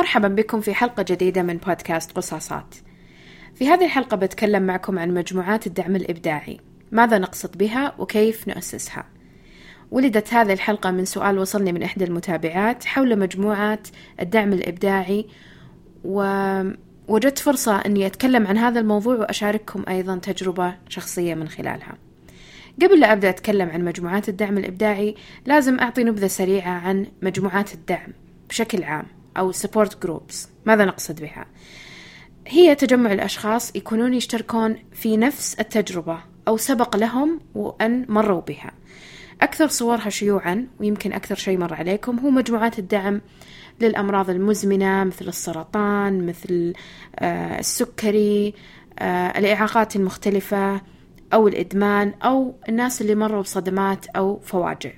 مرحبا بكم في حلقة جديدة من بودكاست قصاصات. في هذه الحلقة بتكلم معكم عن مجموعات الدعم الإبداعي، ماذا نقصد بها وكيف نؤسسها. ولدت هذه الحلقة من سؤال وصلني من إحدى المتابعات حول مجموعات الدعم الإبداعي ووجدت فرصة أني أتكلم عن هذا الموضوع وأشارككم أيضا تجربة شخصية من خلالها. قبل لا أبدأ أتكلم عن مجموعات الدعم الإبداعي لازم أعطي نبذة سريعة عن مجموعات الدعم بشكل عام أو support groups. ماذا نقصد بها؟ هي تجمع الأشخاص يكونون يشتركون في نفس التجربة أو سبق لهم وأن مروا بها. أكثر صورها شيوعا ويمكن أكثر شيء مر عليكم هو مجموعات الدعم للأمراض المزمنة مثل السرطان مثل آه، السكري آه، الإعاقات المختلفة أو الإدمان أو الناس اللي مروا بصدمات أو فواجع.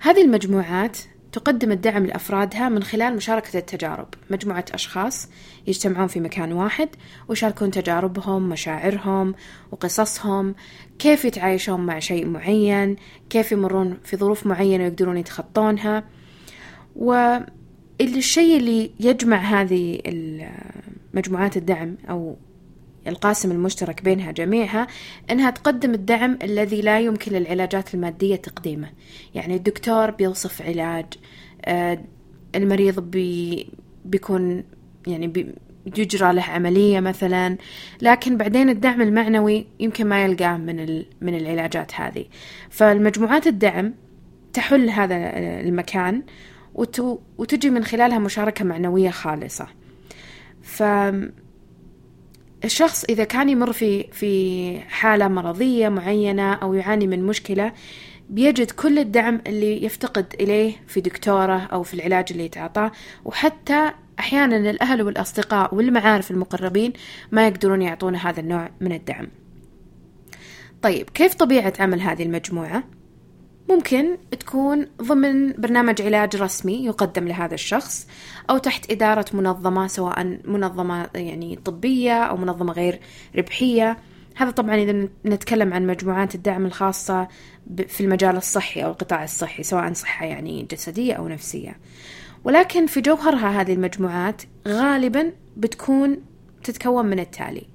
هذه المجموعات تقدم الدعم لأفرادها من خلال مشاركة التجارب. مجموعة أشخاص يجتمعون في مكان واحد ويشاركون تجاربهم مشاعرهم وقصصهم كيف يتعايشون مع شيء معين كيف يمرون في ظروف معينة ويقدرون يتخطونها. والشيء اللي يجمع هذه مجموعات الدعم أو القاسم المشترك بينها جميعها أنها تقدم الدعم الذي لا يمكن للعلاجات المادية تقديمه. يعني الدكتور بيوصف علاج آه، المريض بي بيكون يعني بي يجرى له عملية مثلا لكن بعدين الدعم المعنوي يمكن ما يلقاه من من العلاجات هذه. فالمجموعات الدعم تحل هذا المكان وتجي من خلالها مشاركة معنوية خالصة. ف الشخص إذا كان يمر في في حالة مرضية معينة أو يعاني من مشكلة بيجد كل الدعم اللي يفتقد إليه في دكتوره أو في العلاج اللي يتعاطاه وحتى أحيانا الأهل والأصدقاء والمعارف المقربين ما يقدرون يعطونه هذا النوع من الدعم طيب كيف طبيعة عمل هذه المجموعة؟ ممكن تكون ضمن برنامج علاج رسمي يقدم لهذا الشخص أو تحت إدارة منظمة سواء منظمة يعني طبية أو منظمة غير ربحية. هذا طبعا إذا نتكلم عن مجموعات الدعم الخاصة في المجال الصحي أو القطاع الصحي سواء صحة يعني جسدية أو نفسية. ولكن في جوهرها هذه المجموعات غالبا بتكون تتكون من التالي.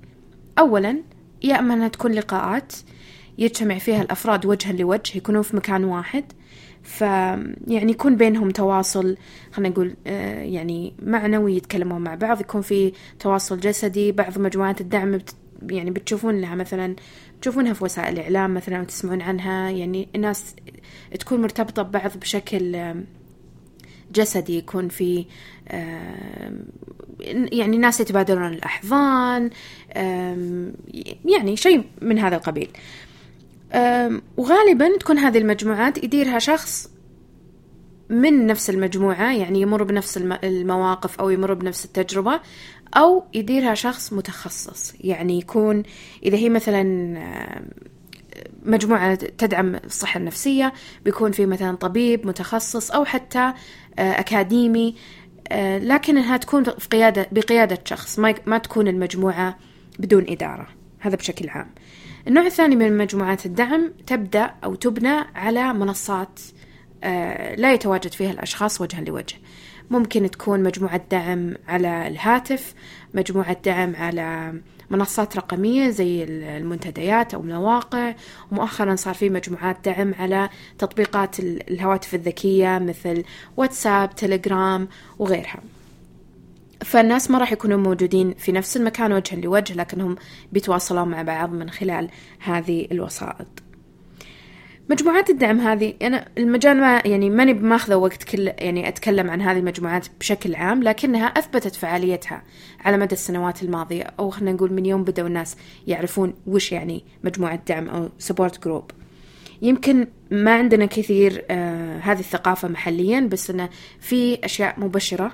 أولا يا أما أنها تكون لقاءات يجتمع فيها الأفراد وجها لوجه يكونون في مكان واحد. ف يعني يكون بينهم تواصل خلينا نقول آه، يعني معنوي يتكلمون مع بعض يكون في تواصل جسدي بعض مجموعات الدعم بت يعني بتشوفون لها مثلا تشوفونها في وسائل الإعلام مثلا وتسمعون عنها. يعني الناس تكون مرتبطة ببعض بشكل جسدي يكون في يعني ناس يتبادلون الأحضان يعني شيء من هذا القبيل. وغالبا تكون هذه المجموعات يديرها شخص من نفس المجموعة يعني يمر بنفس المواقف أو يمر بنفس التجربة أو يديرها شخص متخصص. يعني يكون إذا هي مثلا مجموعة تدعم الصحة النفسية بيكون في مثلا طبيب متخصص أو حتى أكاديمي. آه، لكنها تكون في قيادة بقيادة شخص ما تكون المجموعة بدون إدارة. هذا بشكل عام. النوع الثاني من مجموعات الدعم تبدأ أو تبنى على منصات آه، لا يتواجد فيها الأشخاص وجها لوجه. ممكن تكون مجموعة دعم على الهاتف مجموعة دعم على منصات رقمية زي المنتديات أو المواقع. ومؤخرا صار في مجموعات دعم على تطبيقات الهواتف الذكية مثل واتساب تليجرام وغيرها. فالناس ما راح يكونوا موجودين في نفس المكان وجها لوجه لكنهم بيتواصلون مع بعض من خلال هذه الوسائط. مجموعات الدعم هذه أنا المجال ما يعني ماني ماخذة وقت كل يعني أتكلم عن هذه المجموعات بشكل عام لكنها أثبتت فعاليتها على مدى السنوات الماضية أو خلينا نقول من يوم بدأوا الناس يعرفون وش يعني مجموعة دعم أو support group يمكن ما عندنا كثير آه هذه الثقافة محليا بس أنه في أشياء مبشرة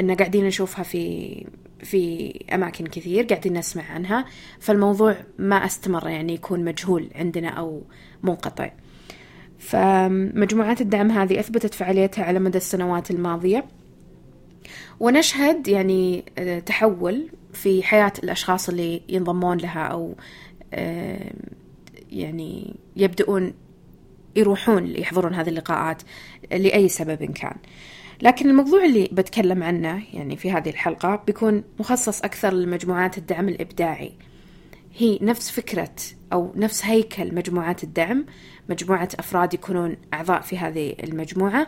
إن قاعدين نشوفها في في أماكن كثير قاعدين نسمع عنها فالموضوع ما أستمر يعني يكون مجهول عندنا أو منقطع. فمجموعات الدعم هذه أثبتت فعاليتها على مدى السنوات الماضية. ونشهد يعني آه، تحول في حياة الأشخاص اللي ينضمون لها أو آه، يعني يبدؤون يروحون يحضرون هذه اللقاءات لأي سبب كان. لكن الموضوع اللي بتكلم عنه يعني في هذه الحلقة بيكون مخصص أكثر لمجموعات الدعم الإبداعي. هي نفس فكرة أو نفس هيكل مجموعات الدعم مجموعة أفراد يكونون أعضاء في هذه المجموعة.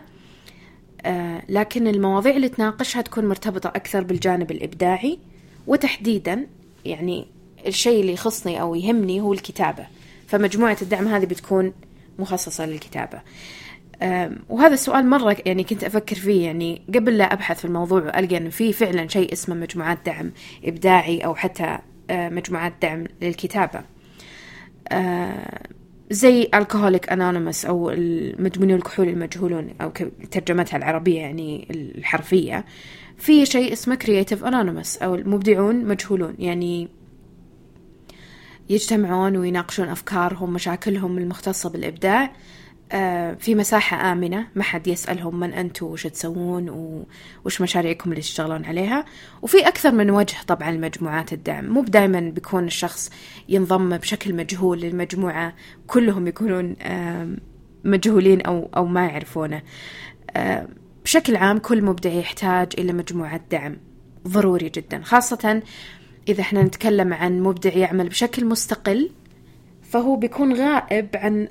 آه لكن المواضيع اللي تناقشها تكون مرتبطة أكثر بالجانب الإبداعي وتحديدا يعني الشيء اللي يخصني أو يهمني هو الكتابة. فمجموعة الدعم هذه بتكون مخصصة للكتابة. وهذا السؤال مرة يعني كنت أفكر فيه يعني قبل لا أبحث في الموضوع وألقى أنه في فعلا شيء اسمه مجموعات دعم إبداعي أو حتى آه، مجموعات دعم للكتابة. آه، زي Alcoholics Anonymous أو المدمنون الكحول المجهولون أو ترجمتها العربية يعني الحرفية. في شيء اسمه Creatives Anonymous أو المبدعون مجهولون يعني يجتمعون ويناقشون أفكارهم مشاكلهم المختصة بالإبداع. آه، في مساحة آمنة ما حد يسألهم من أنتوا وش تسوون وش مشاريعكم اللي تشتغلون عليها. وفي أكثر من وجه طبعا لمجموعات الدعم. مو بدايما بيكون الشخص ينضم بشكل مجهول للمجموعة كلهم يكونون مجهولين أو, أو ما يعرفونه. بشكل عام كل مبدع يحتاج إلى مجموعة دعم ضروري جدا. خاصة إذا إحنا نتكلم عن مبدع يعمل بشكل مستقل فهو بيكون غائب عن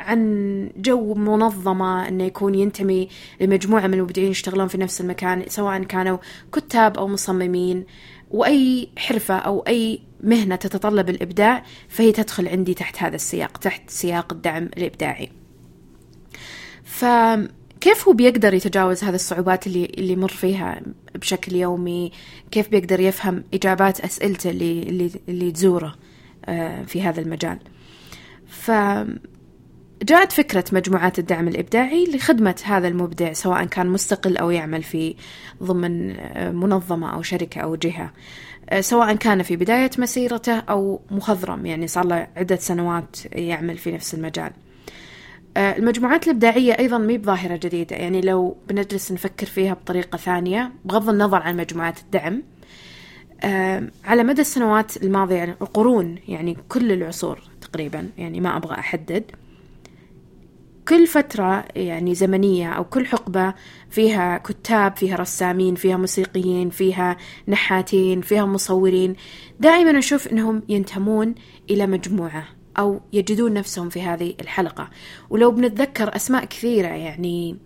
عن جو منظمة إنه يكون ينتمي لمجموعة من المبدعين يشتغلون في نفس المكان سواء كانوا كتاب أو مصممين. وأي حرفة أو أي مهنة تتطلب الإبداع فهي تدخل عندي تحت هذا السياق تحت سياق الدعم الإبداعي. فكيف هو بيقدر يتجاوز هذه الصعوبات اللي اللي يمر فيها بشكل يومي؟ كيف بيقدر يفهم إجابات أسئلته اللي اللي, اللي تزوره آه، في هذا المجال؟ ف جاءت فكرة مجموعات الدعم الإبداعي لخدمة هذا المبدع سواء كان مستقل أو يعمل في ضمن آه، منظمة أو شركة أو جهة. آه، سواء كان في بداية مسيرته أو مخضرم يعني صار له عدة سنوات يعمل في نفس المجال. آه، المجموعات الإبداعية أيضا مي بظاهرة جديدة يعني لو بنجلس نفكر فيها بطريقة ثانية بغض النظر عن مجموعات الدعم على مدى السنوات الماضية يعني القرون يعني كل العصور تقريبا يعني ما أبغى أحدد. كل فترة يعني زمنية أو كل حقبة فيها كتاب فيها رسامين فيها موسيقيين فيها نحاتين فيها مصورين دائما أشوف أنهم ينتمون إلى مجموعة أو يجدون نفسهم في هذه الحلقة. ولو بنتذكر أسماء كثيرة يعني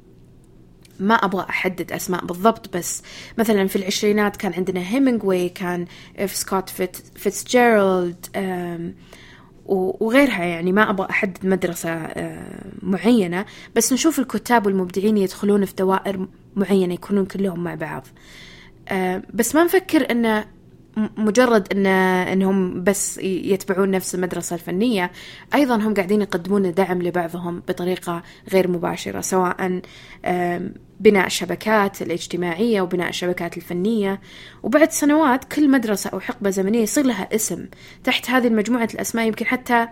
ما أبغى أحدد أسماء بالضبط بس مثلا في العشرينات كان عندنا هيمنغوي كان إف سكوت فيتس وغيرها يعني ما أبغى أحدد مدرسة آه، معينة بس نشوف الكتاب والمبدعين يدخلون في دوائر معينة يكونون كلهم مع بعض. آه، بس ما نفكر أنه مجرد ان إنهم بس يتبعون نفس المدرسة الفنية أيضا هم قاعدين يقدمون دعم لبعضهم بطريقة غير مباشرة سواء بناء الشبكات الاجتماعية وبناء الشبكات الفنية. وبعد سنوات كل مدرسة أو حقبة زمنية يصير لها اسم تحت هذه المجموعة الأسماء يمكن حتى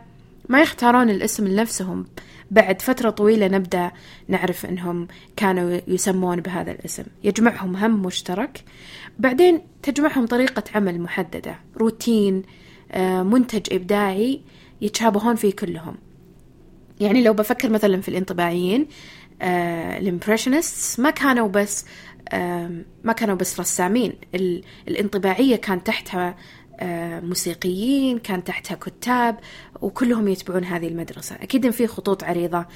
ما يختارون الاسم لنفسهم. بعد فترة طويلة نبدأ نعرف أنهم كانوا يسمون بهذا الاسم. يجمعهم هم مشترك. بعدين تجمعهم طريقة عمل محددة. روتين آه، منتج إبداعي يتشابهون فيه كلهم. يعني لو بفكر مثلا في الانطباعيين آه، الامبريشنستس ما كانوا بس ما كانوا بس رسامين. الانطباعية كان تحتها موسيقيين كان تحتها كتاب وكلهم يتبعون هذه المدرسة. أكيد إن في خطوط عريضة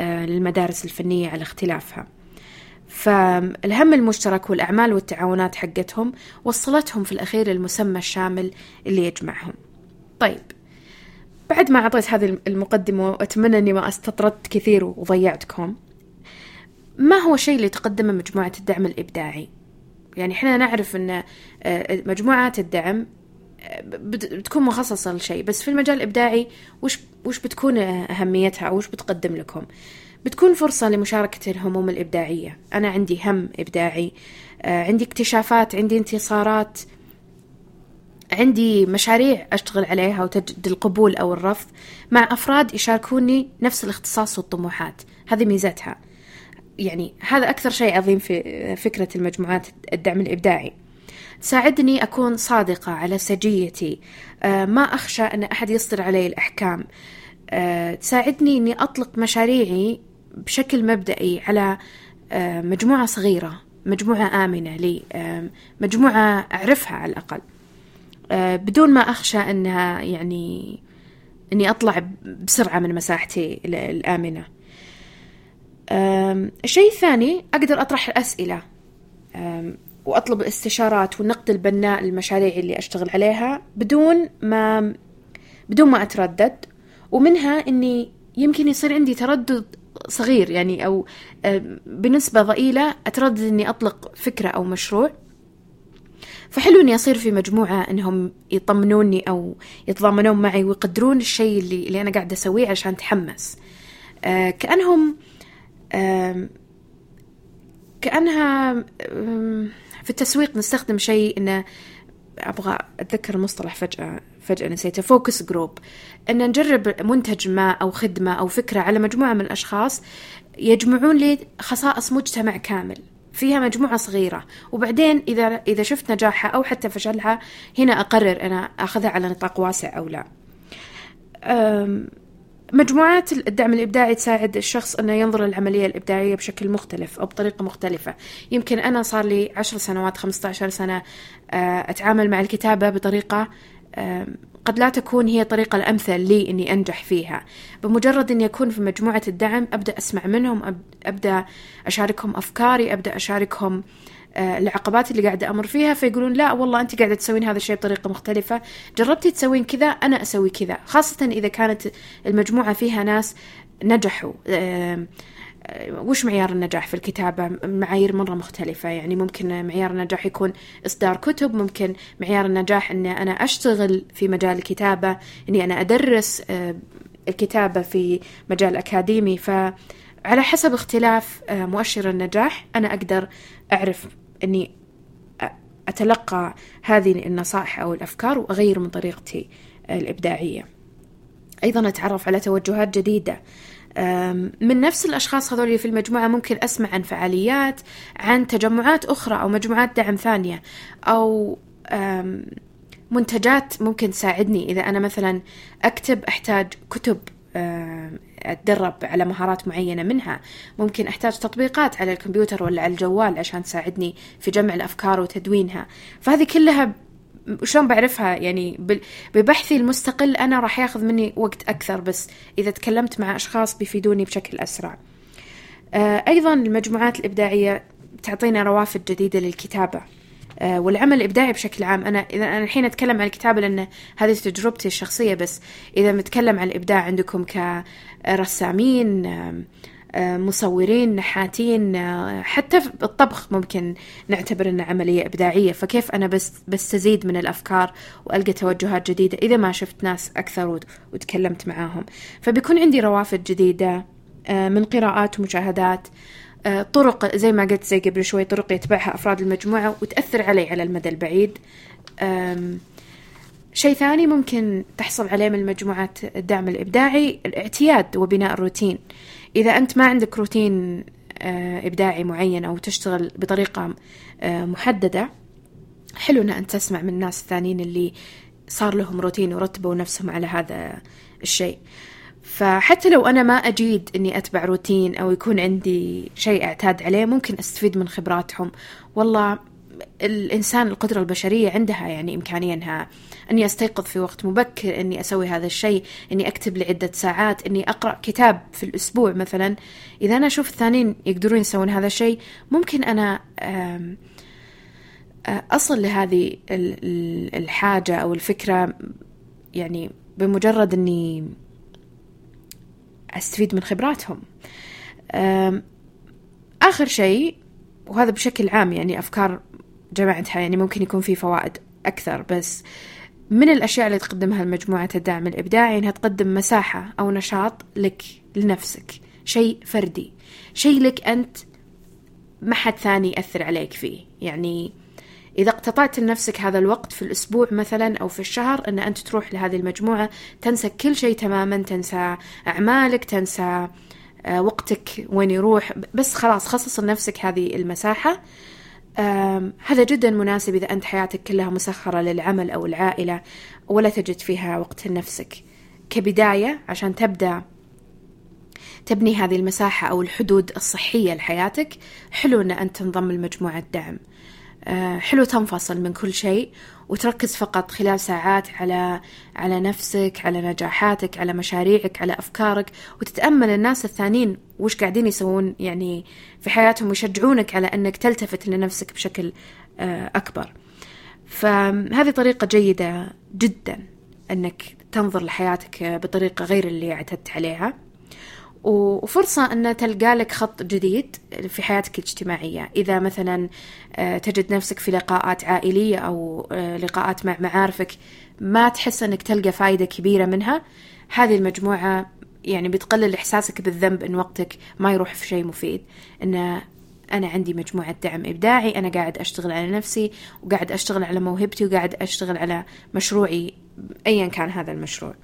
للمدارس الفنية على اختلافها. فالهم المشترك والأعمال والتعاونات حقتهم وصلتهم في الأخير المسمى الشامل اللي يجمعهم. طيب بعد ما أعطيت هذه المقدمة وأتمنى أني ما استطردت كثير وضيعتكم ما هو الشيء اللي تقدمه مجموعة الدعم الإبداعي؟ يعني إحنا نعرف أن آه، مجموعات الدعم آه، بتكون مخصصة لشيء. بس في المجال الإبداعي وش, وش بتكون أهميتها أو وش بتقدم لكم؟ بتكون فرصة لمشاركة الهموم الإبداعية. أنا عندي هم إبداعي آه، عندي اكتشافات عندي انتصارات عندي مشاريع أشتغل عليها وتجد القبول أو الرفض. مع أفراد يشاركوني نفس الاختصاص والطموحات. هذه ميزتها. يعني هذا أكثر شيء عظيم في فكرة المجموعات الدعم الإبداعي. تساعدني أكون صادقة على سجيتي. آه، ما أخشى أن أحد يصدر علي الأحكام. آه، تساعدني أني أطلق مشاريعي بشكل مبدئي على مجموعة صغيرة مجموعة آمنة لي مجموعة أعرفها على الأقل. بدون ما أخشى أنها يعني أني أطلع بسرعة من مساحتي الآمنة. الشيء الثاني أقدر أطرح الأسئلة وأطلب الاستشارات والنقد البناء للمشاريع اللي أشتغل عليها بدون ما بدون ما أتردد. ومنها إني يمكن يصير عندي تردد صغير يعني أو بنسبة ضئيلة أتردد إني أطلق فكرة أو مشروع. فحلو إني أصير في مجموعة إنهم يطمنوني أو يتضامنون معي ويقدرون الشيء اللي, اللي أنا قاعدة أسويه عشان أتحمس. أه كأنهم أه كأنها في التسويق نستخدم شيء إنه أبغى أتذكر المصطلح فجأة فجأة نسيته focus group أن نجرب منتج ما أو خدمة أو فكرة على مجموعة من الأشخاص يجمعون لي خصائص مجتمع كامل فيها مجموعة صغيرة. وبعدين إذا إذا شفت نجاحها أو حتى فشلها هنا أقرر أنا أخذها على نطاق واسع أو لا. مجموعات الدعم الإبداعي تساعد الشخص أنه ينظر للعملية الإبداعية بشكل مختلف أو بطريقة مختلفة. يمكن أنا صار لي عشر سنوات خمسة عشر سنة آه، أتعامل مع الكتابة بطريقة قد لا تكون هي الطريقة الأمثل لي إني أنجح فيها. بمجرد إني أكون في مجموعة الدعم أبدأ أسمع منهم أبدأ أشاركهم أفكاري أبدأ أشاركهم آه، العقبات اللي قاعدة أمر فيها فيقولون لا والله أنت قاعدة تسوين هذا الشيء بطريقة مختلفة. جربتي تسوين كذا؟ أنا أسوي كذا. خاصة إذا كانت المجموعة فيها ناس نجحوا. وش معيار النجاح في الكتابة؟ معايير مرة مختلفة. يعني ممكن معيار النجاح يكون إصدار كتب ممكن معيار النجاح أني أنا أشتغل في مجال الكتابة أني أنا أدرس آه، الكتابة في مجال أكاديمي. فعلى حسب اختلاف آه، مؤشر النجاح أنا أقدر أعرف أني أتلقى هذه النصائح أو الأفكار وأغير من طريقتي الإبداعية. أيضا أتعرف على توجهات جديدة. من نفس الأشخاص هذول في المجموعة ممكن أسمع عن فعاليات عن تجمعات أخرى أو مجموعات دعم ثانية أو منتجات ممكن تساعدني. إذا أنا مثلا أكتب أحتاج كتب أتدرب على مهارات معينة منها. ممكن أحتاج تطبيقات على الكمبيوتر ولا على الجوال عشان تساعدني في جمع الأفكار وتدوينها. فهذه كلها شلون بعرفها؟ يعني ببحثي المستقل أنا راح ياخذ مني وقت أكثر بس إذا تكلمت مع أشخاص بيفيدوني بشكل أسرع. آه، أيضا المجموعات الإبداعية تعطينا روافد جديدة للكتابة. والعمل الإبداعي بشكل عام. أنا إذا أنا الحين أتكلم عن الكتابة لأن هذه تجربتي الشخصية بس إذا نتكلم عن الإبداع عندكم كرسامين مصورين نحاتين حتى في الطبخ ممكن نعتبر انه عملية إبداعية. فكيف أنا بس بستزيد من الأفكار وألقى توجهات جديدة إذا ما شفت ناس أكثر وتكلمت معاهم؟ فبيكون عندي روافد جديدة آه، من قراءات ومشاهدات آه، طرق زي ما قلت زي قبل شوي طرق يتبعها أفراد المجموعة وتأثر علي على المدى البعيد. شيء ثاني ممكن تحصل عليه من مجموعات الدعم الإبداعي الاعتياد وبناء الروتين. إذا أنت ما عندك روتين آه، إبداعي معين أو تشتغل بطريقة آه، محددة حلو أن أنت تسمع من الناس الثانيين اللي صار لهم روتين ورتبوا نفسهم على هذا الشيء. فحتى لو أنا ما أجيد أني أتبع روتين أو يكون عندي شيء أعتاد عليه ممكن أستفيد من خبراتهم. والله الإنسان القدرة البشرية عندها يعني إمكانية أنها أني أستيقظ في وقت مبكر أني أسوي هذا الشيء أني أكتب لعدة ساعات أني أقرأ كتاب في الأسبوع مثلا. إذا أنا أشوف الثانيين يقدرون يسوون هذا الشيء ممكن أنا أصل لهذه الحاجة أو الفكرة يعني بمجرد أني أستفيد من خبراتهم. آخر شيء وهذا بشكل عام يعني أفكار جمعتها يعني ممكن يكون في فوائد أكثر بس من الأشياء اللي تقدمها المجموعة الدعم الإبداعي إنها تقدم مساحة أو نشاط لك لنفسك شيء فردي شيء لك أنت ما حد ثاني يأثر عليك فيه. يعني إذا اقتطعت لنفسك هذا الوقت في الأسبوع مثلا أو في الشهر أن أنت تروح لهذه المجموعة تنسى كل شيء تماما تنسى أعمالك تنسى آه، وقتك وين يروح بس خلاص خصص لنفسك هذه المساحة. هذا جدا مناسب إذا أنت حياتك كلها مسخرة للعمل أو العائلة ولا تجد فيها وقت لنفسك. كبداية عشان تبدأ تبني هذه المساحة أو الحدود الصحية لحياتك حلو أن أنت تنضم لمجموعة دعم. حلو تنفصل من كل شيء وتركز فقط خلال ساعات على على نفسك على نجاحاتك على مشاريعك على أفكارك وتتأمل الناس الثانيين وش قاعدين يسوون يعني في حياتهم ويشجعونك على أنك تلتفت لنفسك بشكل آه، أكبر. فهذه طريقة جيدة جدا أنك تنظر لحياتك بطريقة غير اللي اعتدت عليها. وفرصة أن تلقى لك خط جديد في حياتك الاجتماعية. إذا مثلا آه، تجد نفسك في لقاءات عائلية أو آه، لقاءات مع معارفك ما تحس أنك تلقى فايدة كبيرة منها هذه المجموعة يعني بتقلل إحساسك بالذنب إن وقتك ما يروح في شيء مفيد. إن أنا عندي مجموعة دعم إبداعي أنا قاعد أشتغل على نفسي وقاعد أشتغل على موهبتي وقاعد أشتغل على مشروعي أيا كان هذا المشروع.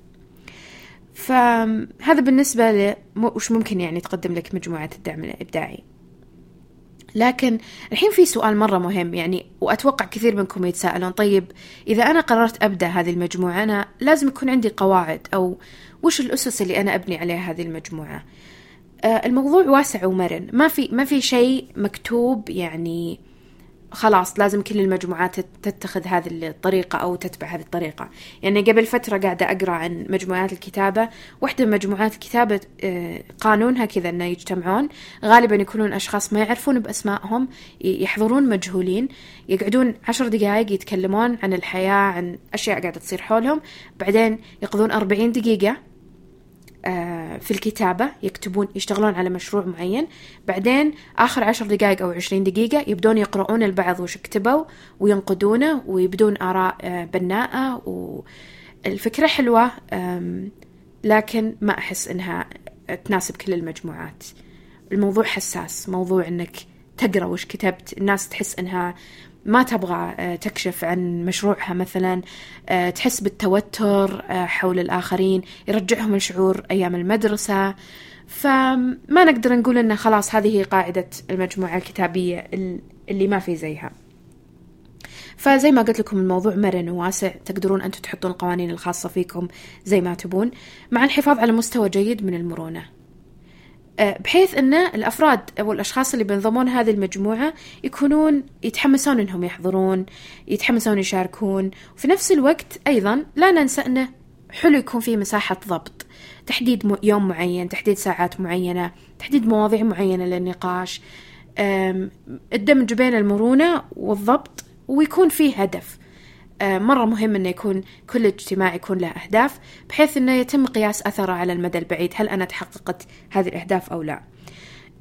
فهذا بالنسبة وش ممكن يعني تقدم لك مجموعة الدعم الإبداعي؟ لكن الحين في سؤال مرة مهم يعني وأتوقع كثير منكم يتساءلون طيب إذا أنا قررت أبدأ هذه المجموعة أنا لازم يكون عندي قواعد أو وش الأسس اللي أنا أبني عليها هذه المجموعة؟ آه، الموضوع واسع ومرن ما في ما في شيء مكتوب يعني خلاص لازم كل المجموعات تتخذ هذه الطريقة أو تتبع هذه الطريقة. يعني قبل فترة قاعدة أقرأ عن مجموعات الكتابة. واحدة من مجموعات الكتابة آه، قانونها كذا أنه يجتمعون. غالبا يكونون أشخاص ما يعرفون بأسمائهم يحضرون مجهولين يقعدون عشر دقائق يتكلمون عن الحياة عن أشياء قاعدة تصير حولهم. بعدين يقضون أربعين دقيقة في الكتابة يكتبون يشتغلون على مشروع معين. بعدين آخر عشر دقائق أو عشرين دقيقة يبدون يقرؤون البعض وش كتبوا وينقدونه ويبدون آراء آه، بناءة. والفكرة حلوة لكن ما أحس إنها تناسب كل المجموعات. الموضوع حساس موضوع إنك تقرأ وش كتبت. الناس تحس إنها ما تبغى آه، تكشف عن مشروعها مثلا آه، تحس بالتوتر آه، حول الآخرين يرجعهم لشعور أيام المدرسة. فما نقدر نقول أن خلاص هذه هي قاعدة المجموعة الكتابية اللي ما في زيها. فزي ما قلت لكم الموضوع مرن وواسع. تقدرون أنتم تحطون القوانين الخاصة فيكم زي ما تبون مع الحفاظ على مستوى جيد من المرونة. بحيث إن الأفراد أو الأشخاص اللي بينضمون هذه المجموعة يكونون يتحمسون إنهم يحضرون يتحمسون يشاركون. وفي نفس الوقت أيضا لا ننسى انه حلو يكون في مساحة ضبط تحديد يوم معين تحديد ساعات معينة تحديد مواضيع معينة للنقاش. الدمج بين المرونة والضبط ويكون فيه هدف. آه، مرة مهم أنه يكون كل اجتماع يكون له أهداف بحيث أنه يتم قياس أثره على المدى البعيد. هل أنا تحققت هذه الأهداف أو لا؟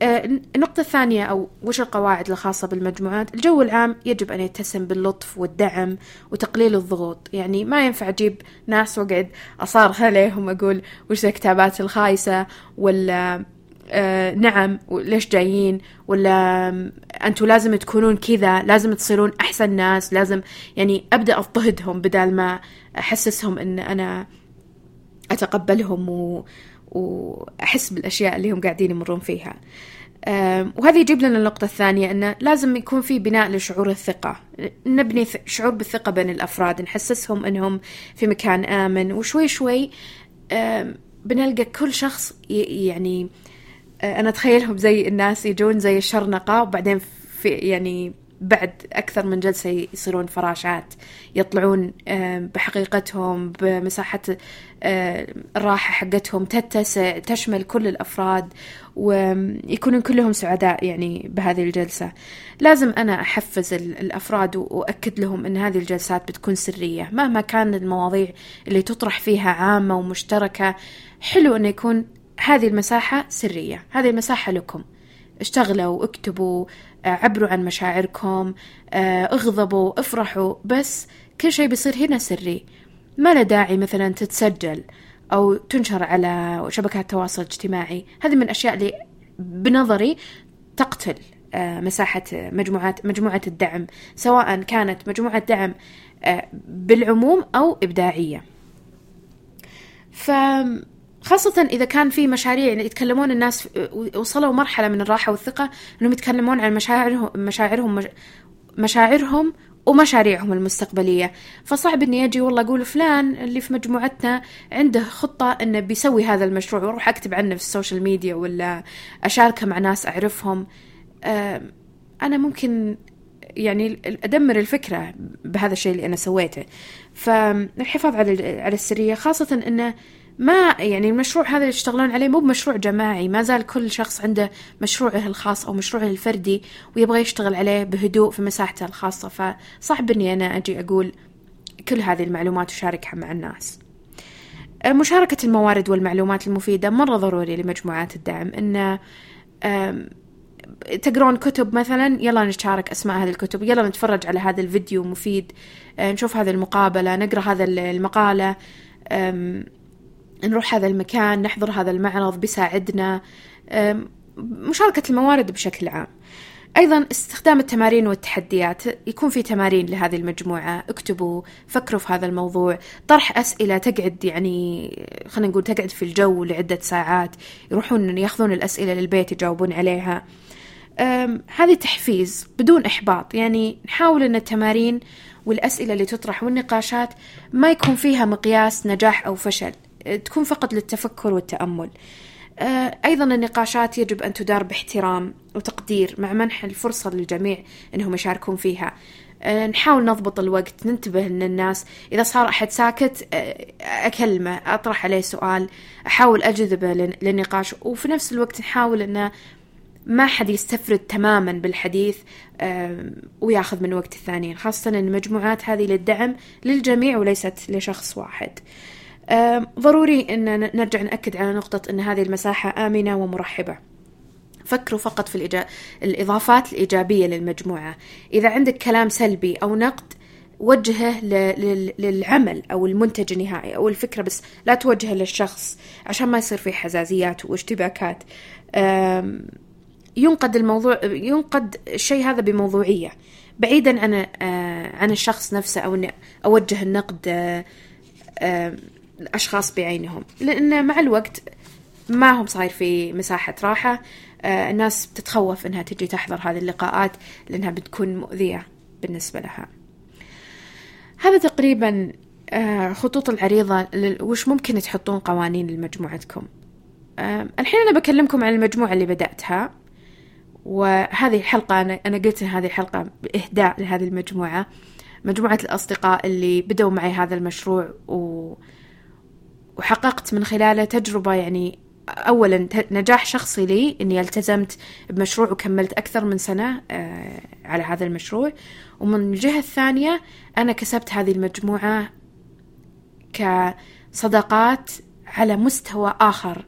آه، النقطة الثانية أو وش القواعد الخاصة بالمجموعات؟ الجو العام يجب أن يتسم باللطف والدعم وتقليل الضغوط. يعني ما ينفع أجيب ناس وأقعد أصارخ عليهم أقول وش الكتابات الخايسة ولا آه نعم ليش جايين؟ ولا أنتم لازم تكونون كذا لازم تصيرون أحسن ناس لازم يعني أبدأ أضطهدهم بدل ما أحسسهم إن أنا أتقبلهم و... وأحس بالأشياء اللي هم قاعدين يمرون فيها. آه وهذا يجيب لنا النقطة الثانية أنه لازم يكون في بناء لشعور الثقة. نبني شعور بالثقة بين الأفراد نحسسهم أنهم في مكان آمن وشوي شوي آه بنلقى كل شخص يعني أنا أتخيلهم زي الناس يجون زي الشرنقة وبعدين في يعني بعد أكثر من جلسة يصيرون فراشات يطلعون بحقيقتهم بمساحة الراحة حقتهم تتسع تشمل كل الأفراد ويكونون كلهم سعداء يعني بهذه الجلسة. لازم أنا أحفز الأفراد وأكد لهم أن هذه الجلسات بتكون سرية. مهما كان المواضيع اللي تطرح فيها عامة ومشتركة حلو أنه يكون هذه المساحة سرية. هذه المساحة لكم. اشتغلوا اكتبوا آه، عبروا عن مشاعركم آه، اغضبوا افرحوا. بس كل شيء بيصير هنا سري. ما له داعي مثلا تتسجل أو تنشر على شبكات التواصل الاجتماعي هذه من الأشياء اللي بنظري تقتل آه، مساحة مجموعات مجموعة الدعم. سواء كانت مجموعة دعم بالعموم أو إبداعية. ف خاصة إذا كان في مشاريع يعني يتكلمون الناس وصلوا مرحلة من الراحة والثقة إنهم يتكلمون عن مشاعرهم مشاعرهم مشاعرهم ومشاريعهم المستقبلية. فصعب إني أجي والله أقول فلان اللي في مجموعتنا عنده خطة إنه بيسوي هذا المشروع وأروح أكتب عنه في ال social media ولا أشاركه مع ناس أعرفهم. أنا ممكن يعني أدمر الفكرة بهذا الشيء اللي أنا سويته. فالحفاظ على على السرية خاصة إنه ما يعني المشروع هذا اللي يشتغلون عليه مو بمشروع جماعي ما زال كل شخص عنده مشروعه الخاص أو مشروعه الفردي ويبغى يشتغل عليه بهدوء في مساحته الخاصة. فصعب أني أنا أجي أقول كل هذه المعلومات وشاركها مع الناس. مشاركة الموارد والمعلومات المفيدة مرة ضروري لمجموعات الدعم. إن تقرون كتب مثلا يلا نشارك أسماء هذه الكتب يلا نتفرج على هذا الفيديو مفيد نشوف هذه المقابلة نقرأ هذا المقالة. نروح هذا المكان نحضر هذا المعرض بيساعدنا مشاركة الموارد بشكل عام. أيضا استخدام التمارين والتحديات يكون في تمارين لهذه المجموعة. اكتبوا فكروا في هذا الموضوع. طرح أسئلة تقعد يعني خلينا نقول تقعد في الجو لعدة ساعات. يروحون ياخذون الأسئلة للبيت يجاوبون عليها. هذه تحفيز بدون إحباط. يعني نحاول أن التمارين والأسئلة اللي تطرح والنقاشات ما يكون فيها مقياس نجاح أو فشل. تكون فقط للتفكر والتأمل. آه، أيضا النقاشات يجب أن تدار باحترام وتقدير مع منح الفرصة للجميع أنهم يشاركون فيها. آه، نحاول نضبط الوقت ننتبه إن الناس إذا صار أحد ساكت آه، أكلمه أطرح عليه سؤال أحاول أجذبه للنقاش وفي نفس الوقت نحاول انه ما حد يستفرد تماما بالحديث وياخذ من وقت الثانيين خاصة المجموعات هذه للدعم للجميع وليست لشخص واحد. ضروري أن نرجع نأكد على نقطة أن هذه المساحة آمنة ومرحبة. فكروا فقط في الإجا... الإضافات الإيجابية للمجموعة. إذا عندك كلام سلبي أو نقد وجهه ل... للعمل أو المنتج النهائي أو الفكرة بس لا توجهه للشخص عشان ما يصير في حزازيات واشتباكات. ينقد الموضوع ينقد الشيء هذا بموضوعية. بعيدا عن آه، عن الشخص نفسه أو أوجه النقد آه، الأشخاص بعينهم لأن مع الوقت ما هم صاير في مساحة راحة آه، الناس بتتخوف إنها تجي تحضر هذه اللقاءات لأنها بتكون مؤذية بالنسبة لها. هذا تقريبا آه، خطوط العريضة وش ممكن تحطون قوانين لمجموعتكم آه، الحين أنا بكلمكم عن المجموعة اللي بدأتها وهذه الحلقة أنا أنا قلت إن هذه الحلقة بإهداء لهذه المجموعة. مجموعة الأصدقاء اللي بدوا معي هذا المشروع و وحققت من خلاله تجربة يعني أولا نجاح شخصي لي إني التزمت بمشروع وكملت أكثر من سنة آه، على هذا المشروع. ومن الجهة الثانية أنا كسبت هذه المجموعة كصداقات على مستوى آخر.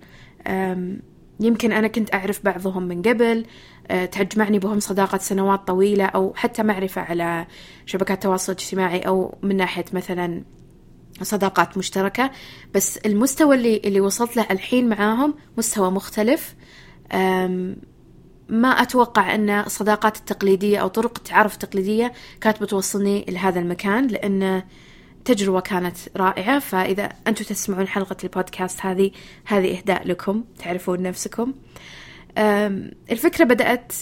يمكن أنا كنت أعرف بعضهم من قبل آه، تجمعني بهم صداقة سنوات طويلة أو حتى معرفة على شبكات التواصل الاجتماعي أو من ناحية مثلا صداقات مشتركة بس المستوى اللي اللي وصلت له الحين معاهم مستوى مختلف. ما أتوقع أن الصداقات التقليدية أو طرق التعارف التقليدية كانت بتوصلني لهذا المكان لأن تجربة كانت رائعة. فإذا أنتم تسمعون حلقة البودكاست هذه هذه إهداء لكم تعرفون نفسكم. الفكرة بدأت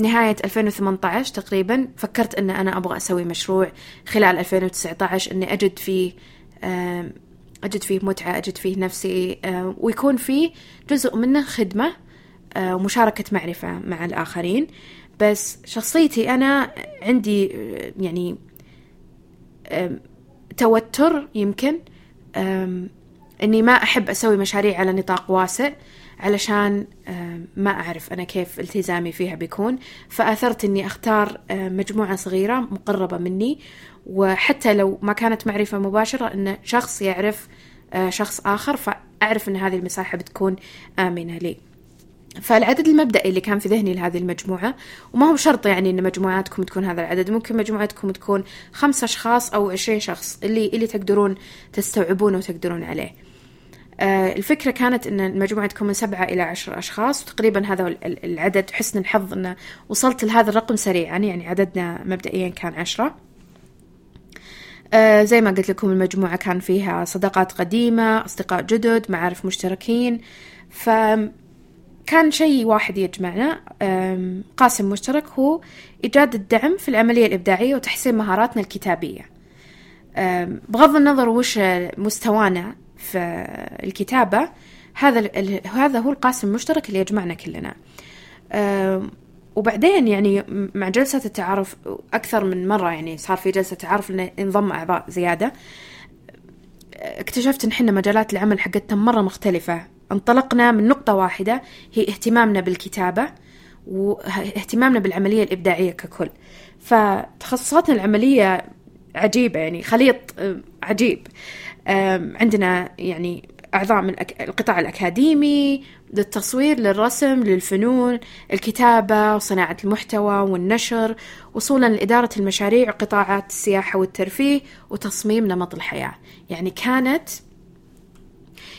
نهاية 2018 تقريبا فكرت أن أنا أبغى أسوي مشروع خلال 2019 أني أجد فيه أجد فيه متعة أجد فيه نفسي ويكون فيه جزء منه خدمة ومشاركة معرفة مع الآخرين. بس شخصيتي أنا عندي يعني توتر يمكن إني ما أحب أسوي مشاريع على نطاق واسع. علشان ما أعرف أنا كيف التزامي فيها بيكون. فأثرت أني أختار مجموعة صغيرة مقربة مني. وحتى لو ما كانت معرفة مباشرة أن شخص يعرف شخص آخر فأعرف أن هذه المساحة بتكون آمنة لي. فالعدد المبدئي اللي كان في ذهني لهذه المجموعة وما هو شرط يعني إن مجموعاتكم تكون هذا العدد ممكن مجموعتكم تكون خمسة أشخاص أو عشرين شخص اللي اللي تقدرون تستوعبونه وتقدرون عليه. آه، الفكرة كانت أن المجموعة تكون من سبعة إلى عشر أشخاص وتقريبا هذا العدد حسن الحظ أنه وصلت لهذا الرقم سريعا يعني عددنا مبدئيا كان عشرة. آه، زي ما قلت لكم المجموعة كان فيها صداقات قديمة أصدقاء جدد معارف مشتركين. فكان شيء واحد يجمعنا. قاسم مشترك هو إيجاد الدعم في العملية الإبداعية وتحسين مهاراتنا الكتابية. بغض النظر وش مستوانا في الكتابة هذا هذا هو القاسم المشترك اللي يجمعنا كلنا. وبعدين يعني مع جلسة التعارف أكثر من مرة يعني صار في جلسة تعارف لأن انضم أعضاء زيادة. اكتشفت إن حنا مجالات العمل حقتنا مرة مختلفة. انطلقنا من نقطة واحدة هي اهتمامنا بالكتابة واهتمامنا بالعملية الإبداعية ككل. فتخصصاتنا العملية عجيبة يعني خليط عجيب. عندنا يعني أعضاء من القطاع الأكاديمي للتصوير للرسم للفنون الكتابة وصناعة المحتوى والنشر وصولا لإدارة المشاريع وقطاعات السياحة والترفيه وتصميم نمط الحياة. يعني كانت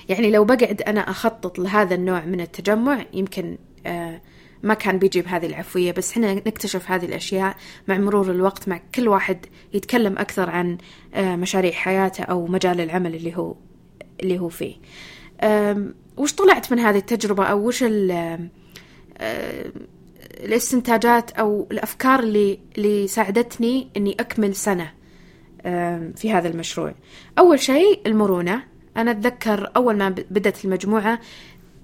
يعني لو بقعد أنا أخطط لهذا النوع من التجمع يمكن آه ما كان بيجي بهذه العفوية بس إحنا نكتشف هذه الأشياء مع مرور الوقت مع كل واحد يتكلم أكثر عن آه مشاريع حياته أو مجال العمل اللي هو اللي هو فيه. وش طلعت من هذه التجربة أو وش الاستنتاجات أو الأفكار اللي اللي ساعدتني إني أكمل سنة في هذا المشروع؟ أول شيء المرونة. أنا أتذكر أول ما بدأت المجموعة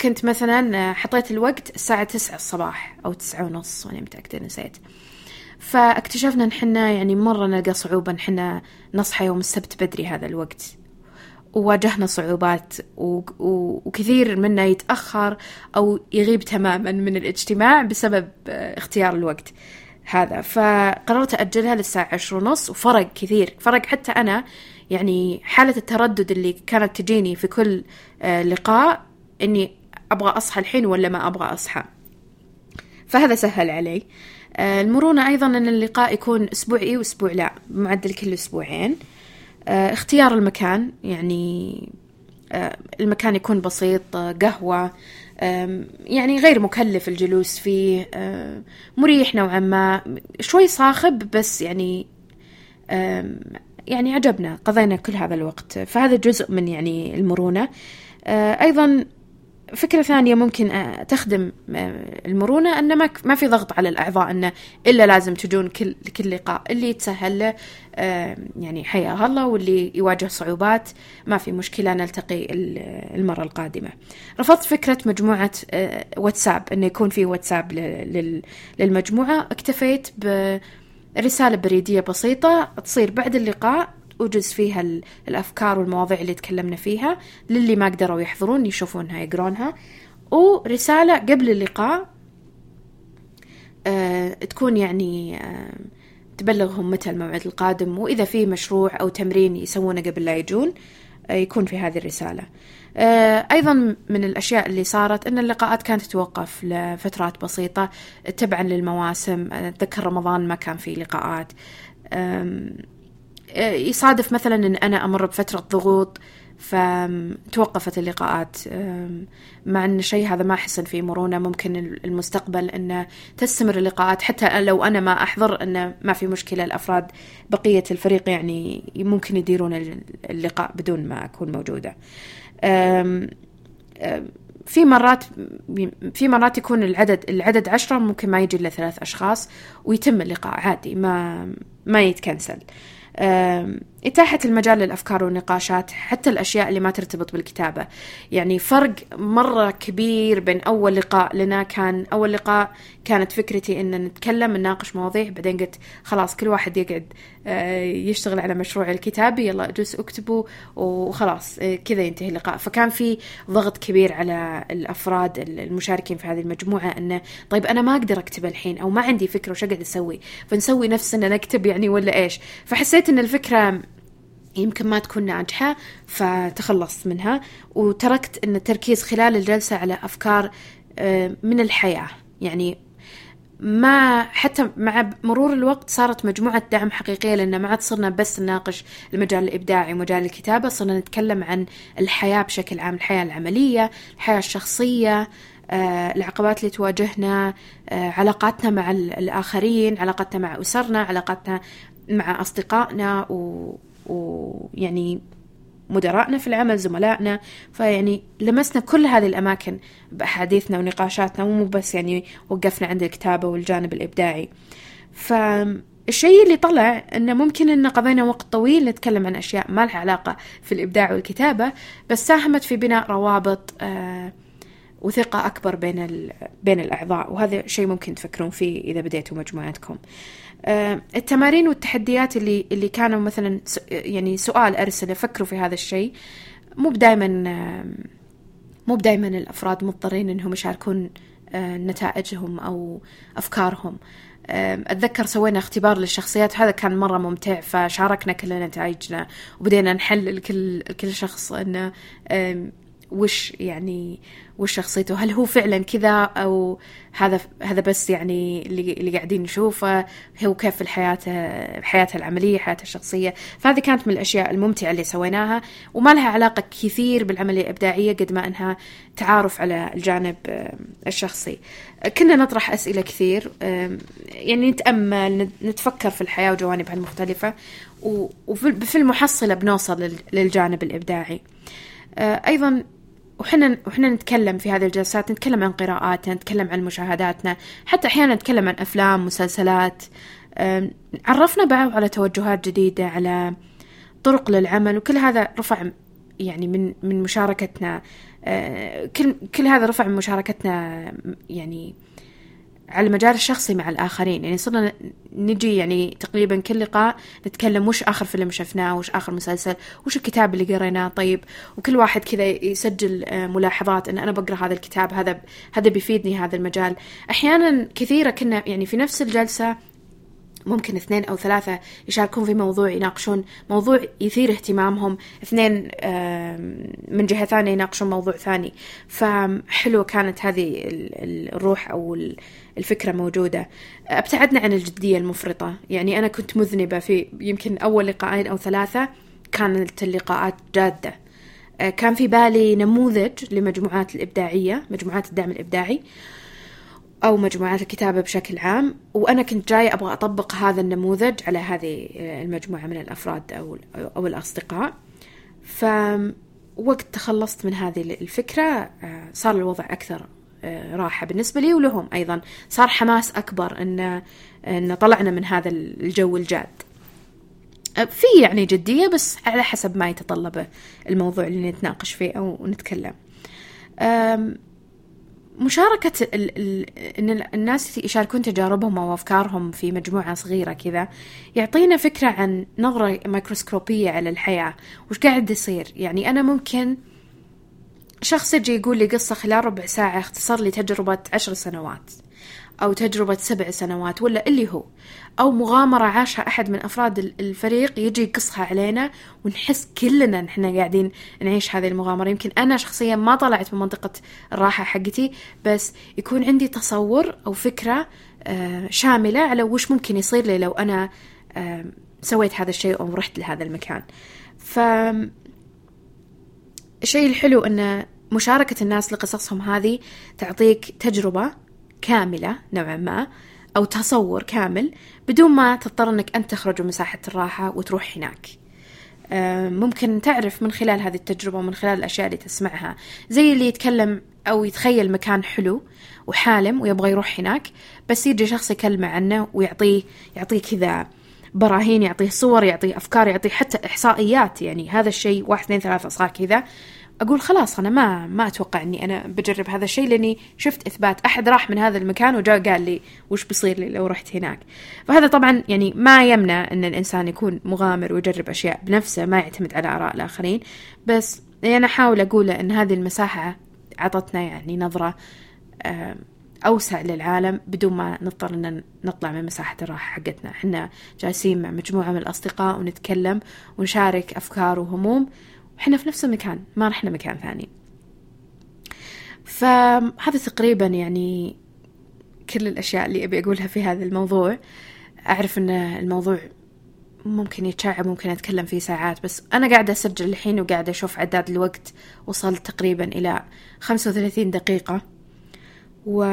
كنت مثلا حطيت الوقت الساعة تسعة الصباح أو تسعة ونص وأنا متأكدة نسيت. فاكتشفنا إن حنا يعني مرة نلقى صعوبة حنا نصحى يوم السبت بدري هذا الوقت. وواجهنا صعوبات وكثير منا يتأخر أو يغيب تماما من الاجتماع بسبب اختيار الوقت هذا. فقررت أجلها للساعة عشر ونص وفرق كثير. فرق حتى أنا يعني حالة التردد اللي كانت تجيني في كل آه، لقاء إني أبغى أصحى الحين ولا ما أبغى أصحى. فهذا سهل علي. آه، المرونة أيضا أن اللقاء يكون أسبوع إيه وأسبوع لا بمعدل كل أسبوعين. آه، اختيار المكان يعني آه، المكان يكون بسيط قهوة يعني غير مكلف الجلوس فيه مريح نوعا ما. شوي صاخب بس يعني يعني عجبنا قضينا كل هذا الوقت. فهذا جزء من يعني المرونة. أيضا فكرة ثانية ممكن آه، تخدم آه، المرونة أن ما في ضغط على الأعضاء أنه إلا لازم تجون كل كل لقاء اللي يتسهل له آه، يعني حيا الله واللي يواجه صعوبات ما في مشكلة نلتقي المرة القادمة. رفضت فكرة مجموعة واتساب أنه يكون في واتساب للمجموعة. اكتفيت برسالة بريدية بسيطة تصير بعد اللقاء أوجز فيها الأفكار والمواضيع اللي تكلمنا فيها للي ما قدروا يحضرون يشوفونها يقرونها. ورسالة قبل اللقاء أه تكون يعني أه تبلغهم متى الموعد القادم وإذا في مشروع أو تمرين يسوونه قبل لا يجون أه يكون في هذه الرسالة. أيضا من الأشياء اللي صارت أن اللقاءات كانت تتوقف لفترات بسيطة تبعا للمواسم. أتذكر رمضان ما كان في لقاءات. يصادف مثلا إن أنا أمر بفترة ضغوط فتوقفت اللقاءات. مع إن الشيء هذا ما أحس فيه مرونة ممكن المستقبل إنه تستمر اللقاءات. حتى لو أنا ما أحضر إنه ما في مشكلة الأفراد بقية الفريق يعني ممكن يديرون اللقاء بدون ما أكون موجودة. في مرات في مرات يكون العدد العدد عشرة ممكن ما يجي إلا ثلاث أشخاص ويتم اللقاء عادي ما ما يتكنسل. Um, إتاحة المجال للأفكار والنقاشات حتى الأشياء اللي ما ترتبط بالكتابة. يعني فرق مرة كبير بين أول لقاء لنا كان أول لقاء كانت فكرتي إن نتكلم نناقش مواضيع بعدين قلت خلاص كل واحد يقعد آه، يشتغل على مشروع الكتابي يلا اجلس اكتبوا وخلاص آه، كذا ينتهي اللقاء. فكان في ضغط كبير على الأفراد المشاركين في هذه المجموعة إنه طيب أنا ما أقدر أكتب الحين أو ما عندي فكرة وش أقعد أسوي؟ فنسوي نفسنا نكتب يعني ولا إيش؟ فحسيت إن الفكرة يمكن ما تكون ناجحة فتخلصت منها. وتركت أن التركيز خلال الجلسة على أفكار آه، من الحياة. يعني ما حتى مع مرور الوقت صارت مجموعة دعم حقيقية لأن ما عاد صرنا بس نناقش المجال الإبداعي ومجال الكتابة صرنا نتكلم عن الحياة بشكل عام الحياة العملية الحياة الشخصية آه، العقبات اللي تواجهنا آه، علاقاتنا مع الآخرين علاقاتنا مع أسرنا علاقاتنا مع أصدقائنا ويعني مدراءنا في العمل زملائنا. فيعني لمسنا كل هذه الأماكن بأحاديثنا ونقاشاتنا ومو بس يعني وقفنا عند الكتابة والجانب الإبداعي. فالشيء اللي طلع إنه ممكن إن قضينا وقت طويل نتكلم عن أشياء ما لها علاقة في الإبداع والكتابة بس ساهمت في بناء روابط آه وثقة أكبر بين بين الأعضاء. وهذا شيء ممكن تفكرون فيه إذا بديتوا مجموعتكم. آه، التمارين والتحديات اللي اللي كانوا مثلا يعني سؤال أرسله فكروا في هذا الشيء مو بدائما مو بدائما الأفراد مضطرين إنهم يشاركون آه، نتائجهم أو أفكارهم. أتذكر سوينا اختبار للشخصيات هذا كان مرة ممتع فشاركنا كل نتائجنا وبدينا نحلل كل كل شخص إنه وش يعني وش شخصيته؟ هل هو فعلا كذا أو هذا هذا بس يعني اللي, اللي قاعدين نشوفه؟ هو كيف الحياة حياته العملية حياته الشخصية؟ فهذه كانت من الأشياء الممتعة اللي سويناها وما لها علاقة كثير بالعملية الإبداعية قد ما أنها تعارف على الجانب الشخصي. كنا نطرح أسئلة كثير يعني نتأمل نتفكر في الحياة وجوانبها المختلفة وفي المحصلة بنوصل للجانب الإبداعي. أيضا وحنا وحنا نتكلم في هذه الجلسات نتكلم عن قراءاتنا نتكلم عن مشاهداتنا حتى أحيانا نتكلم عن أفلام مسلسلات. عرفنا بعض على توجهات جديدة على طرق للعمل وكل هذا رفع يعني من من مشاركتنا. أه، كل كل هذا رفع من مشاركتنا يعني على المجال الشخصي مع الآخرين. يعني صرنا نجي يعني تقريبا كل لقاء نتكلم وش آخر فيلم شفناه وش آخر مسلسل وش الكتاب اللي قريناه طيب. وكل واحد كذا يسجل آه، ملاحظات أن أنا بقرأ هذا الكتاب هذا هذا بيفيدني هذا المجال. أحيانا كثيرة كنا يعني في نفس الجلسة ممكن اثنين أو ثلاثة يشاركون في موضوع يناقشون موضوع يثير اهتمامهم اثنين من جهة ثانية يناقشون موضوع ثاني. فحلوة كانت هذه الروح أو الفكرة موجودة. أبتعدنا عن الجدية المفرطة. يعني أنا كنت مذنبة في يمكن أول لقاءين أو ثلاثة كانت اللقاءات جادة. أه، كان في بالي نموذج لمجموعات الإبداعية مجموعات الدعم الإبداعي أو مجموعات الكتابة بشكل عام. وأنا كنت جاي أبغى أطبق هذا النموذج على هذه المجموعة من الأفراد أو, أو الأصدقاء. فوقت تخلصت من هذه الفكرة أه، صار الوضع أكثر آه، راحة بالنسبة لي ولهم أيضا. صار حماس أكبر إن إن طلعنا من هذا الجو الجاد. آه، في يعني جدية بس على حسب ما يتطلبه الموضوع اللي نتناقش فيه أو نتكلم. مشاركة ال ال إن الناس يشاركون تجاربهم أو أفكارهم في مجموعة صغيرة كذا يعطينا فكرة عن نظرة ميكروسكوبية على الحياة. وش قاعد يصير؟ يعني أنا ممكن شخص يجي يقول لي قصة خلال ربع ساعة اختصر لي تجربة عشر سنوات أو تجربة سبع سنوات ولا اللي هو أو مغامرة عاشها أحد من أفراد الفريق يجي يقصها علينا ونحس كلنا نحن قاعدين نعيش هذه المغامرة. يمكن أنا شخصيا ما طلعت من منطقة الراحة حقتي بس يكون عندي تصور أو فكرة آه، شاملة على وش ممكن يصير لي لو أنا سويت هذا الشيء أو رحت لهذا المكان. ف الشيء الحلو أن مشاركة الناس لقصصهم هذه تعطيك تجربة كاملة نوعا ما أو تصور كامل بدون ما تضطر أنك أنت تخرج من مساحة الراحة وتروح هناك. آه، ممكن تعرف من خلال هذه التجربة ومن خلال الأشياء اللي تسمعها. زي اللي يتكلم أو يتخيل مكان حلو وحالم ويبغى يروح هناك بس يجي شخص يكلمه عنه ويعطيه يعطيه كذا براهين يعطيه صور يعطيه أفكار يعطيه حتى إحصائيات يعني هذا الشيء واحد اثنين ثلاثة صار كذا. أقول خلاص أنا ما ما أتوقع إني أنا بجرب هذا الشيء لأني شفت إثبات. أحد راح من هذا المكان وجاء قال لي وش بيصير لي لو رحت هناك. فهذا طبعا يعني ما يمنع إن الإنسان يكون مغامر ويجرب أشياء بنفسه ما يعتمد على آراء الآخرين. بس أنا أحاول اقوله إن هذه المساحة عطتنا يعني نظرة أوسع للعالم بدون ما نضطر إن نطلع من مساحة الراحة حقتنا. إحنا جالسين مع مجموعة من الأصدقاء ونتكلم ونشارك أفكار وهموم. إحنا في نفس المكان ما رحنا مكان ثاني. فهذا تقريبا يعني كل الأشياء اللي أبي أقولها في هذا الموضوع. أعرف أن الموضوع ممكن يتشعب ممكن أتكلم فيه ساعات بس أنا قاعدة أسجل الحين وقاعدة أشوف عداد الوقت. وصلت تقريبا إلى خمسة وثلاثين دقيقة. و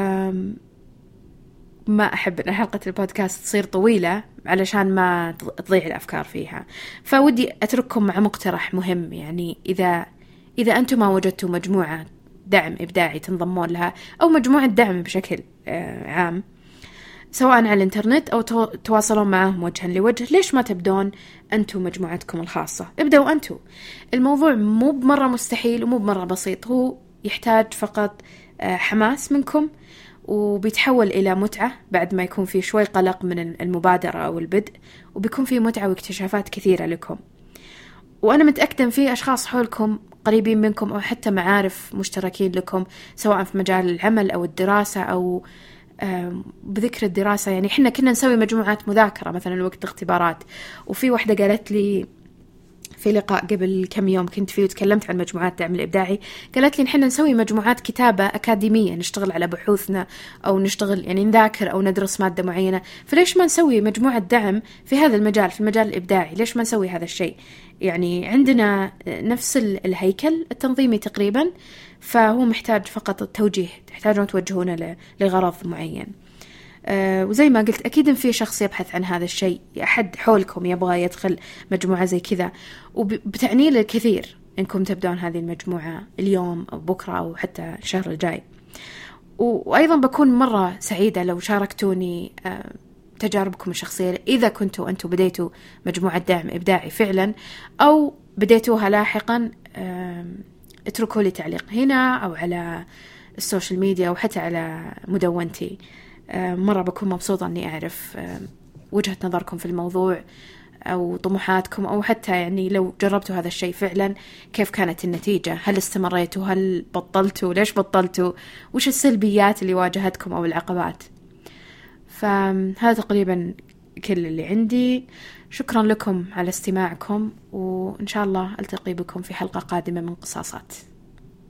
ما أحب أن حلقة البودكاست تصير طويلة علشان ما تضيع الأفكار فيها. فودي أترككم مع مقترح مهم يعني إذا إذا أنتم ما وجدتوا مجموعة دعم إبداعي تنضمون لها أو مجموعة دعم بشكل آه، عام سواء على الإنترنت أو تواصلون معهم وجها لوجه ليش ما تبدون أنتم مجموعتكم الخاصة؟ ابدأوا أنتم. الموضوع مو بمرة مستحيل ومو بمرة بسيط هو يحتاج فقط آه، حماس منكم وبيتحول إلى متعة بعد ما يكون في شوي قلق من المبادرة أو البدء وبيكون في متعة واكتشافات كثيرة لكم. وأنا متأكدة في أشخاص حولكم قريبين منكم أو حتى معارف مشتركين لكم سواء في مجال العمل أو الدراسة أو بذكر الدراسة. يعني إحنا كنا نسوي مجموعات مذاكرة مثلا وقت الاختبارات. وفي واحدة قالت لي في لقاء قبل كم يوم كنت فيه وتكلمت عن مجموعات دعم الإبداعي. قالت لي نحن نسوي مجموعات كتابة أكاديمية نشتغل على بحوثنا أو نشتغل يعني نذاكر أو ندرس مادة معينة. فليش ما نسوي مجموعة دعم في هذا المجال في المجال الإبداعي؟ ليش ما نسوي هذا الشيء؟ يعني عندنا نفس الهيكل التنظيمي تقريبا فهو محتاج فقط التوجيه تحتاجون توجهونه لغرض معين. وزي ما قلت أكيد إن في شخص يبحث عن هذا الشيء أحد حولكم يبغى يدخل مجموعة زي كذا. وبتعني له الكثير إنكم تبدون هذه المجموعة اليوم أو بكرة أو حتى الشهر الجاي. وأيضا بكون مرة سعيدة لو شاركتوني أه تجاربكم الشخصية إذا كنتوا أنتوا بديتوا مجموعة دعم إبداعي فعلا أو بديتوها لاحقا اتركوا لي تعليق هنا أو على ال social media أو حتى على مدونتي. مرة بكون مبسوطة أني أعرف وجهة نظركم في الموضوع أو طموحاتكم أو حتى يعني لو جربتوا هذا الشيء فعلا كيف كانت النتيجة؟ هل استمريتوا؟ هل بطلتوا؟ ليش بطلتوا؟ وش السلبيات اللي واجهتكم أو العقبات؟ فهذا تقريبا كل اللي عندي. شكرا لكم على استماعكم وإن شاء الله ألتقي بكم في حلقة قادمة من قصاصات.